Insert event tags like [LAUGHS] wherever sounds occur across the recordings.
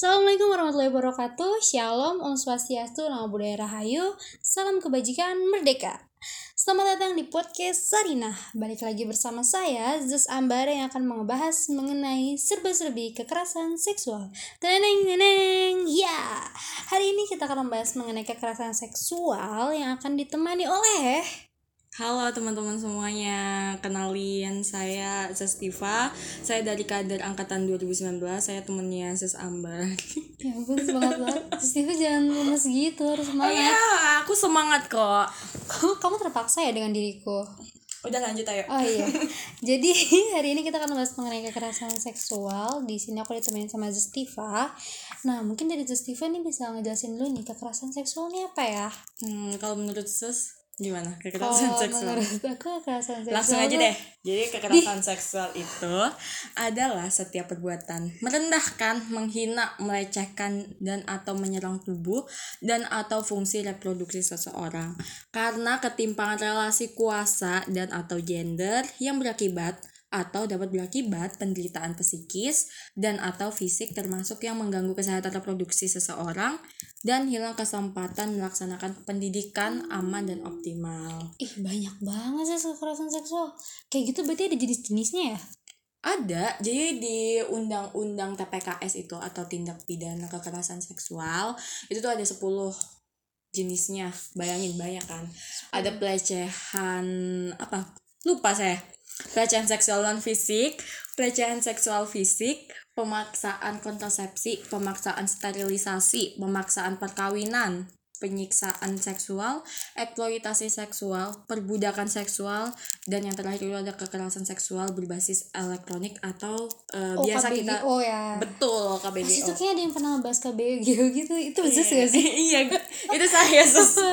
Assalamualaikum warahmatullahi wabarakatuh. Shalom, Om Swastiastu, Nama Budaya Rahayu. Salam Kebajikan Merdeka. Selamat datang di podcast Sarinah. Balik lagi bersama saya, Zus Ambar Yang akan membahas mengenai serba-serbi kekerasan seksual. Teneng, teneng, ya Hari ini kita akan membahas mengenai kekerasan seksual Yang akan ditemani oleh Halo teman-teman semuanya, kenalin saya Sestiva Saya dari kader angkatan 2019, saya temennya Ses Ambar [LAUGHS] Ya ampun semangat banget Steve jangan lemes gitu harus semangat Ya, aku semangat kok Kamu, terpaksa ya dengan diriku Udah lanjut ayo Oh iya. [LAUGHS] Jadi hari ini kita akan membahas mengenai kekerasan seksual. Di sini aku ditemenin sama Justiva. Nah, mungkin dari Justiva nih bisa ngejelasin dulu nih kekerasan seksual ini apa ya? hmm, Kalau menurut Ses, gimana? Kekerasan Oh, seksual? menurut aku kekerasan seksual Langsung aja deh. Jadi kekerasan seksual itu adalah setiap perbuatan merendahkan, menghina, melecehkan, dan atau menyerang tubuh dan atau fungsi reproduksi seseorang. Karena ketimpangan relasi kuasa dan atau gender yang berakibat atau dapat berakibat penderitaan psikis dan atau fisik termasuk yang mengganggu kesehatan reproduksi seseorang dan hilang kesempatan melaksanakan pendidikan aman dan optimal. Ih, banyak banget sih kekerasan seksual. Kayak gitu berarti ada jenis-jenisnya ya? Ada, jadi di undang-undang TPKS itu atau tindak pidana kekerasan seksual itu tuh ada 10 jenisnya. Bayangin banyak kan. Ada pelecehan apa? Lupa saya. Pelecehan seksual non fisik, pelecehan seksual fisik, pemaksaan kontrasepsi, pemaksaan sterilisasi, pemaksaan perkawinan, penyiksaan seksual, eksploitasi seksual, perbudakan seksual, dan yang terakhir itu ada kekerasan seksual berbasis elektronik atau eh, Oh, biasa KBGO kita ya. betul Pas itu KBGO. kayak ada yang pernah ngebahas KBGO gitu. Itu bener gak sih? [LAUGHS] iya, itu saya sus. [LAUGHS]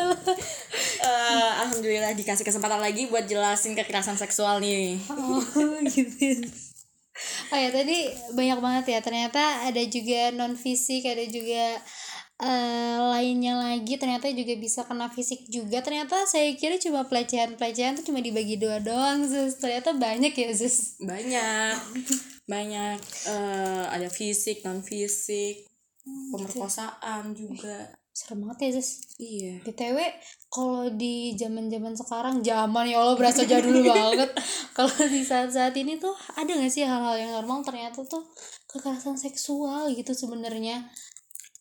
Eh, Alhamdulillah dikasih kesempatan lagi buat jelasin kekerasan seksual nih. Oh [LAUGHS] gitu. Oh ya tadi banyak banget ya ternyata ada juga non fisik ada juga eh, lainnya lagi ternyata juga bisa kena fisik juga. Ternyata saya kira cuma pelecehan pelecehan tuh cuma dibagi dua doang Zus. Ternyata banyak ya Zus? Banyak, [LAUGHS] banyak. eh, ada fisik, non fisik, pemerkosaan juga. serem banget ya Zus. Iya. btw kalau di zaman zaman sekarang zaman ya Allah berasa jadul [LAUGHS] banget. Kalau di saat saat ini tuh ada nggak sih hal-hal yang normal? Ternyata tuh kekerasan seksual gitu sebenarnya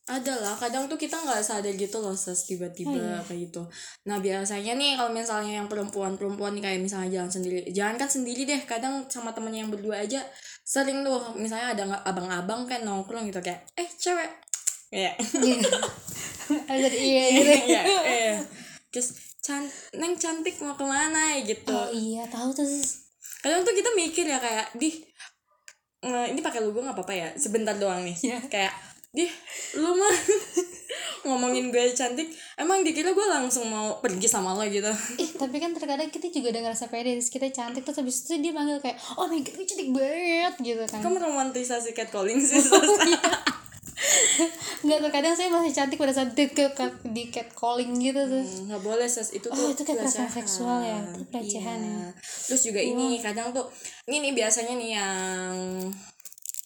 ada lah kadang tuh kita nggak sadar gitu loh ses tiba-tiba iya. kayak gitu nah biasanya nih kalau misalnya yang perempuan-perempuan nih kayak misalnya jalan sendiri jangan kan sendiri deh kadang sama temennya yang berdua aja sering tuh misalnya ada nggak abang-abang kan nongkrong gitu kayak eh cewek ya Iya. [LAUGHS] Ada iya gitu. Iya, iya. terus can neng cantik mau ke mana gitu Oh iya, tahu tuh. Kadang tuh kita mikir ya kayak di ini pakai logo nggak apa-apa ya sebentar doang nih Iya. kayak di lu mah [LAUGHS] ngomongin gue cantik emang dikira gue langsung mau pergi sama lo gitu Eh, tapi kan terkadang kita juga udah ngerasa pede, terus kita cantik terus habis itu dia manggil kayak, "Oh my god, gue cantik banget." gitu kan. kamu romantisasi catcalling sih [LAUGHS] Oh, iya. Enggak terkadang saya masih cantik pada saat di, di catcalling gitu tuh. Hmm, nggak boleh ses itu Oh, tuh itu kekerasan pelecehan. seksual ya, itu pelecehan Iya. ya. terus juga ini kadang tuh ini nih biasanya nih yang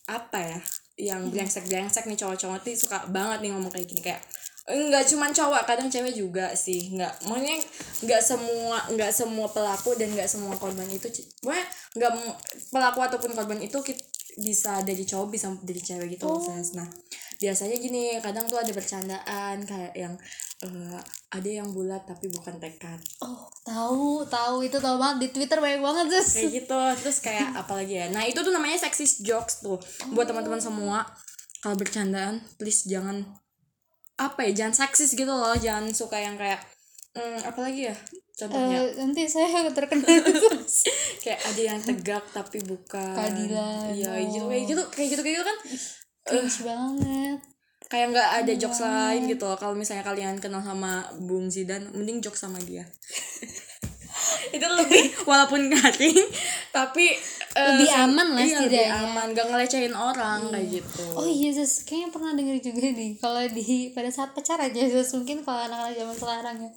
apa ya yang Hmm. brengsek brengsek nih cowok-cowok tuh suka banget nih ngomong kayak gini kayak enggak cuman cowok kadang cewek juga sih nggak maksudnya nggak semua nggak semua pelaku dan nggak semua korban itu pokoknya nggak pelaku ataupun korban itu kit- bisa dari cowok bisa dari cewek gitu Oh. Ses. nah biasanya gini kadang tuh ada bercandaan kayak yang eh, ada yang bulat tapi bukan tekad. Oh, tahu, tahu. Itu tahu banget. Di Twitter banyak banget, Sus. kayak gitu. Terus kayak apalagi ya? Nah itu tuh namanya sexist jokes tuh. Buat teman-teman semua kalau bercandaan please jangan apa ya jangan seksis gitu loh. Jangan suka yang kayak hmm, apalagi ya? Contohnya. Eh, nanti saya [LAUGHS] terkenal. Kayak ada yang tegak tapi bukan. Keadilan, iya oh. gitu kayak gitu kayak gitu kayak gitu kan cringe banget. kayak nggak ada jokes lain gitu loh. Kalau misalnya kalian kenal sama Bung Zidan mending jokes sama dia. [LAUGHS] Itu lebih walaupun garing tapi eh, Lebih aman lah iya, lebih setidaknya. aman. Gak ngelecehin orang kayak gitu. Oh iya kayaknya pernah denger juga nih. Kalau di pada saat pacaran Zus Mungkin kalau anak-anak zaman sekarang ya.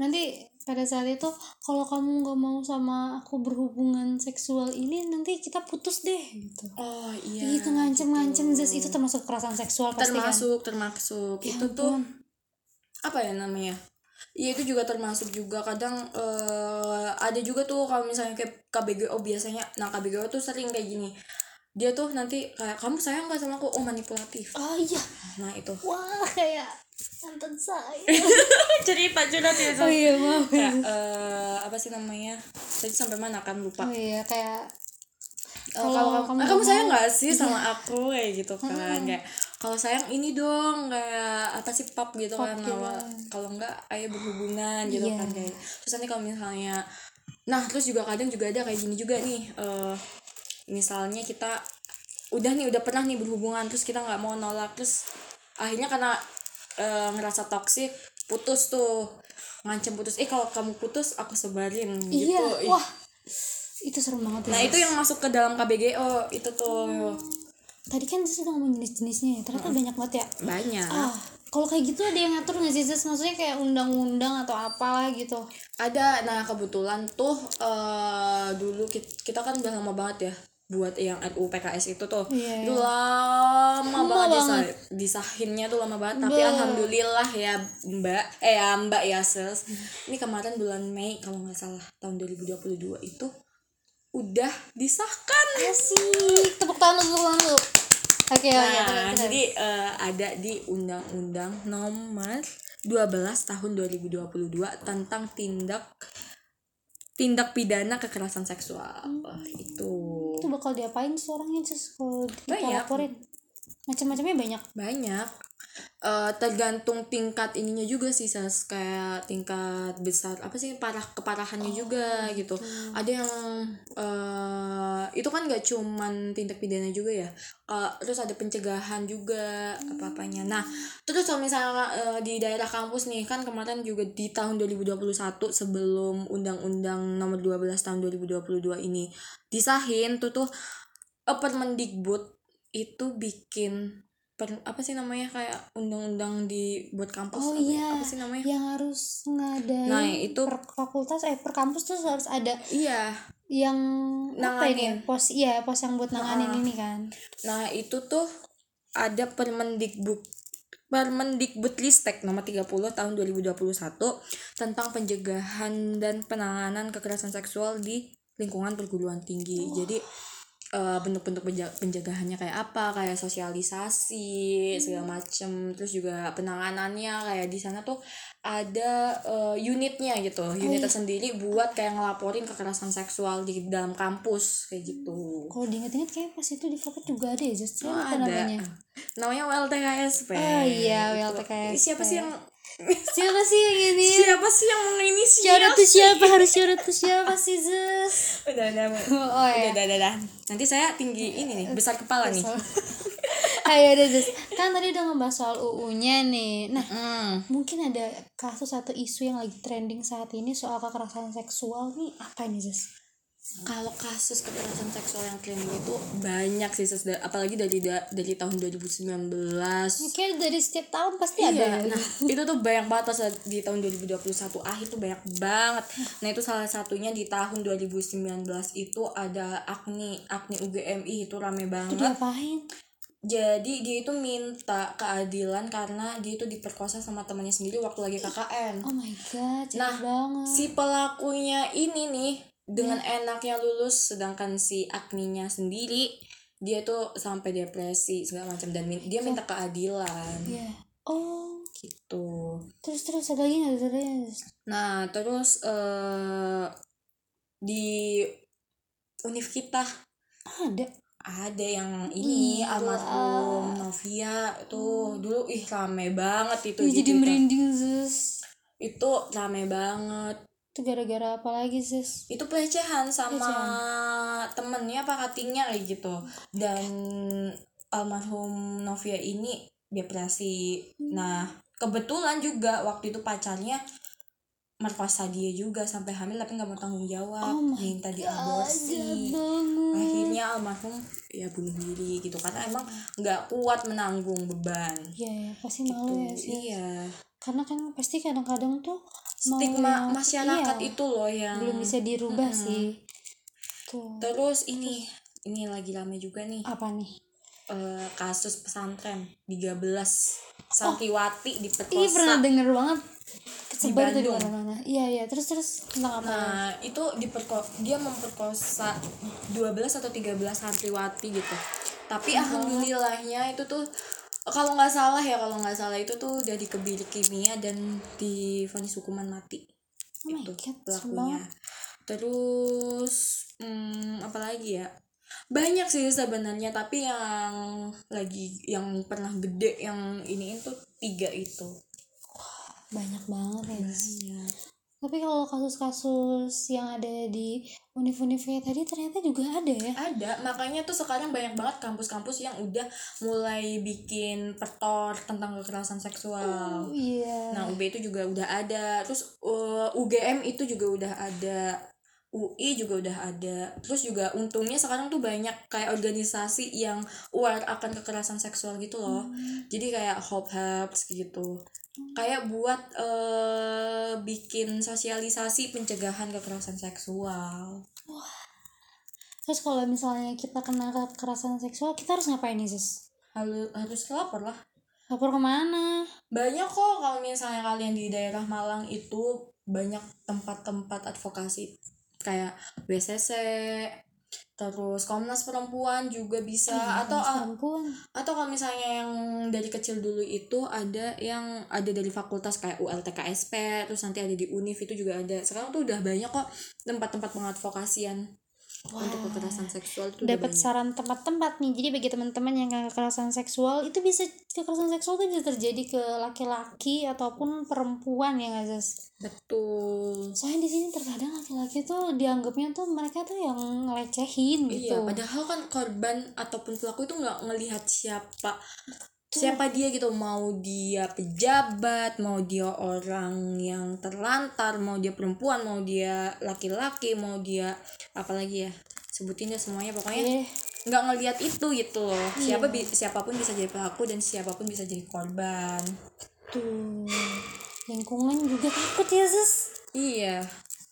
Nanti pada saat itu kalau kamu nggak mau sama aku berhubungan seksual ini nanti kita putus deh gitu. Oh iya itu ngancem-ngancem gitu. Itu termasuk kekerasan seksual pasti kan? Termasuk termasuk Ya itu tuh ampun. apa ya namanya? Iya itu juga termasuk juga. Kadang eh, ada juga tuh kalau misalnya kayak KBGO biasanya. Nah KBGO tuh sering kayak gini. Dia tuh nanti kayak kamu sayang gak sama aku? Oh manipulatif. Oh iya. Nah itu. Wah kayak mantan saya. [LAUGHS] Cerita curhat ya oh iya maaf. Kayak eh, apa sih namanya? Tadi sampai mana? Kan lupa. Oh iya kayak Eh, Kalau kalau kamu, kamu nggak kamu sayang gak sih sama aku? Kayak gitu kan. Kayak kalau sayang ini dong kayak apa sih pap gitu Pap kan gitu. Nah, kalau enggak ayo berhubungan gitu Iya. kan kayak. Terus nanti kalau misalnya nah terus juga kadang juga ada kayak gini juga nih eh misalnya kita udah nih udah pernah nih berhubungan terus kita nggak mau nolak terus akhirnya karena eh, ngerasa toksik putus tuh. Ngancem putus. Eh kalau kamu putus aku sebarin gitu. Iya Ih. wah. Itu serem banget ya Nah itu yang masuk ke dalam KBGO itu tuh. Tadi kan Zes udah ngomong jenis-jenisnya ya ternyata banyak banget ya. Banyak. ah kalau kayak gitu ada yang ngatur nggak sih Zes? Maksudnya kayak undang-undang atau apalah gitu. Ada. Nah kebetulan tuh eh dulu kita, kita kan udah lama banget ya buat yang RUU PKS itu tuh. Iya, Itu lama, Lama banget, banget. disah- disahinnya tuh lama banget. Tapi Be. alhamdulillah ya Mbak, eh ya Mbak ya Sis. Ini kemarin bulan Mei kalau nggak salah tahun 2022 itu udah disahkan. asik tepuk tangan dulu, tepuk tangan dulu oke oke Nah, terus. jadi eh, ada di Undang-Undang Nomor 12 Tahun 2022 tentang tindak tindak pidana kekerasan seksual. Wah, itu itu bakal diapain sih orangnya kalau kita Banyak. laporin macam-macamnya banyak banyak. Eh, tergantung tingkat ininya juga sih Sas. kayak tingkat besar apa sih parah keparahannya juga gitu. ada yang eh itu kan nggak cuman tindak pidana juga ya. Eh, terus ada pencegahan juga apa apanya nah terus kalau misalnya eh, di daerah kampus nih kan kemarin juga di tahun 2021 sebelum undang-undang nomor 12 tahun 2022 ini disahin tuh tuh Permendikbud itu bikin per, apa sih namanya kayak undang-undang di buat kampus Oh apa, iya. apa sih namanya yang harus ngadain Nah, itu- per fakultas eh per kampus tuh harus ada iya yang apa ini Nanganin. pos iya pos yang buat nanganin ini kan Nah, itu tuh ada Permendikbud Permendikbud Ristek nomor 30 tahun 2021 tentang pencegahan dan penanganan kekerasan seksual di lingkungan perguruan tinggi. Jadi eh, bentuk-bentuk penja- pencegahannya kayak apa? Kayak sosialisasi segala macem. Terus juga penanganannya kayak di sana tuh ada eh, unitnya gitu, unit iya. tersendiri buat kayak ngelaporin kekerasan seksual di dalam kampus kayak gitu. kalau diinget-inget kayak pas itu di fakultas juga ada ya just Oh, apa ada. namanya Namanya WLTKSP. Oh, iya, Gitu. WLTKSP. Siapa sih yang siapa sih yang ini siapa sih yang menginisiasi? syarat tuh siapa harus syarat tuh siapa sih Zus Udah, udah, udah. oh Udah, ya udah, udah, udah. Nanti saya tinggi ini nih, besar kepala nih. ayo [LAUGHS] udah Zus kan tadi udah ngebahas soal UU-nya nih nah Hmm. mungkin ada kasus atau isu yang lagi trending saat ini soal kekerasan seksual nih apa nih Zus Kalau kasus kekerasan seksual yang trending itu banyak sih, Sis. Da- apalagi dari da- dari tahun 2019. kayak dari setiap tahun pasti ada Iya, ya. nah itu tuh banyak banget pas di tahun 2021 akhir tuh banyak banget. Nah itu salah satunya di tahun 2019 itu ada Agni, Agni UGMI itu rame itu banget. diapain Jadi dia itu minta keadilan karena dia itu diperkosa sama temannya sendiri waktu lagi KKN. oh my god Nah, banget Si pelakunya ini nih dengan enaknya lulus sedangkan si Agninya sendiri dia tuh sampai depresi segala macam. Dan min- dia minta keadilan. Iya. oh. Gitu. terus terus ada lagi nggak? Nggak? Nah, terus eh di univ kita. Ada. Ada yang ini Gila. almarhum Novia tuh. Dulu ih rame banget itu Ih, di jadi merinding Zus. Itu rame banget itu gara-gara apa lagi Zus itu pelecehan sama Pelecehan. temennya apa katingnya kayak gitu. Dan almarhum Novia ini depresi. Nah kebetulan juga waktu itu pacarnya merkosa dia juga sampai hamil tapi nggak mau tanggung jawab Oh minta diaborsi. akhirnya almarhum ya bunuh diri gitu. Karena emang nggak kuat menanggung beban. Iya ya pasti gitu. malu ya sih iya. Karena kan pasti kadang-kadang tuh stigma masyarakat iya. itu loh yang belum bisa dirubah Mm-mm. sih. Tuh. Terus ini ini lagi rame juga nih. Apa nih? Eh, kasus pesantren 13 santriwati diperkosa Ih pernah denger banget. Kesebar tuh di Bandung. mana-mana. Iya iya. Terus terus tentang apa? Nah, itu diperko dia memperkosa 12 atau 13 santriwati gitu. Tapi alhamdulillahnya itu tuh kalau nggak salah ya kalau nggak salah itu tuh udah dikebiri kimia dan divonis hukuman mati oh itu god pelakunya. Terus hmm, apa lagi ya? Banyak sih sebenarnya tapi yang lagi yang pernah gede yang iniin tuh tiga itu. banyak banget ya. Banyak. Tapi kalau kasus-kasus yang ada di univ-univ tadi ternyata juga ada ya Ada, makanya tuh sekarang banyak banget kampus-kampus yang udah mulai bikin petor tentang kekerasan seksual. oh iya Nah, UB itu juga udah ada. Terus uh, UGM itu juga udah ada. UI juga udah ada. Terus juga untungnya sekarang tuh banyak kayak organisasi yang aware akan kekerasan seksual gitu loh. Jadi kayak Hope Helps gitu. Kayak buat eh bikin sosialisasi pencegahan kekerasan seksual. terus kalau misalnya kita kena kekerasan seksual kita harus ngapain nih sis Harus harus lapor lah. lapor ke mana banyak kok kalau misalnya kalian di daerah Malang itu banyak tempat-tempat advokasi kayak WCC terus Komnas Perempuan juga bisa. Iya, atau perempuan. atau kalau misalnya yang dari kecil dulu itu ada yang ada dari fakultas kayak ULTKSP terus nanti ada di UNIF itu juga ada. Sekarang tuh udah banyak kok tempat-tempat pengadvokasian untuk kekerasan seksual itu dapat saran tempat-tempat nih. Jadi bagi teman-teman yang kekerasan seksual itu bisa kekerasan seksual itu bisa terjadi ke laki-laki ataupun perempuan ya nggak betul. Soalnya di sini terkadang laki-laki tuh dianggapnya tuh mereka tuh yang ngelecehin gitu. Iya, padahal kan korban ataupun pelaku itu nggak ngelihat siapa siapa dia gitu mau dia pejabat mau dia orang yang terlantar mau dia perempuan mau dia laki-laki mau dia apalagi ya sebutin deh semuanya pokoknya. Eh nggak ngelihat itu gitu loh. Siapa bi- siapa pun bisa jadi pelaku dan siapa pun bisa jadi korban. Tuh. Lingkungan juga takut ya sis iya.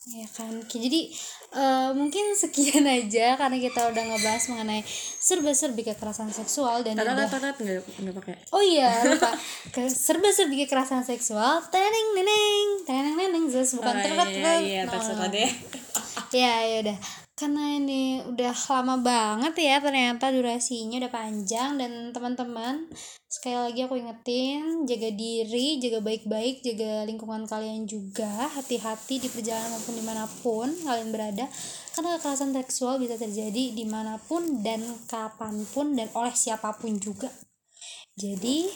Ya kan? Jadi eh, mungkin [LAUGHS] sekian aja karena kita udah ngebahas mengenai serba-serbi kekerasan seksual dan tatat udah tatat nggak pakai Oh iya, lupa. Ke serba-serbi kekerasan seksual. Teneng neneng, teneng neneng, Zus bukan Oh, teret iya, iya No, no. deh Ya, ya udah. Karena ini udah lama banget ya ternyata durasinya udah panjang dan teman-teman sekali lagi aku ingetin jaga diri, jaga baik-baik, jaga lingkungan kalian juga, hati-hati di perjalanan maupun di mana pun kalian berada karena kekerasan seksual bisa terjadi di mana pun dan kapan pun dan oleh siapa pun juga. Jadi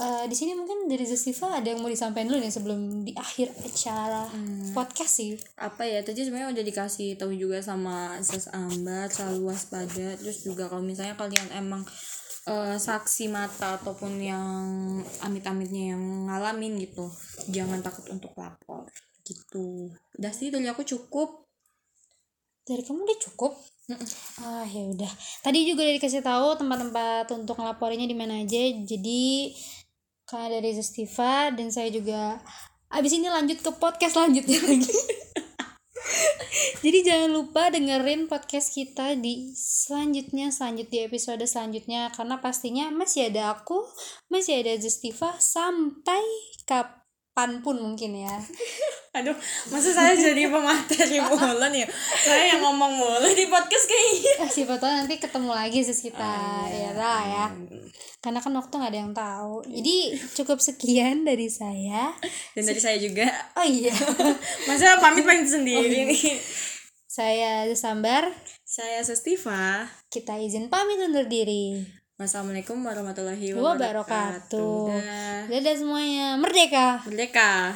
eh, di sini mungkin dari Zestiva ada yang mau disampaikan dulu nih sebelum di akhir acara podcast sih. apa ya tadi sebenarnya udah dikasih tahu juga sama Sis Ambar selalu waspada terus juga kalau misalnya kalian emang eh, saksi mata ataupun yang amit-amitnya yang ngalamin gitu jangan takut untuk lapor gitu udah sih dari aku cukup Dari kamu udah cukup? Ah ya udah. Tadi juga udah dikasih tahu tempat-tempat untuk ngelaporinnya di mana aja. Jadi karena dari Zestiva dan saya juga. Abis ini lanjut ke podcast selanjutnya [LAUGHS] lagi. Jadi jangan lupa dengerin podcast kita di selanjutnya, selanjut di episode selanjutnya. Karena pastinya masih ada aku, masih ada Zestiva sampai kapan pun mungkin ya. [LAUGHS] aduh masa saya jadi pemateri mulu nih saya yang ngomong mulu di podcast kayaknya. Eh, siapa tahu nanti ketemu lagi sis kita ya lah ya. Karena kan waktu nggak ada yang tahu. Jadi cukup sekian dari saya. Dan dari saya juga. Oh iya. [LAUGHS] Masa pamit pamit sendiri nih? Saya Sambar saya Sestiva. Kita izin pamit undur diri Wassalamualaikum warahmatullahi Wabarakatuh. wabarakatuh. Dah. dadah semuanya merdeka Merdeka.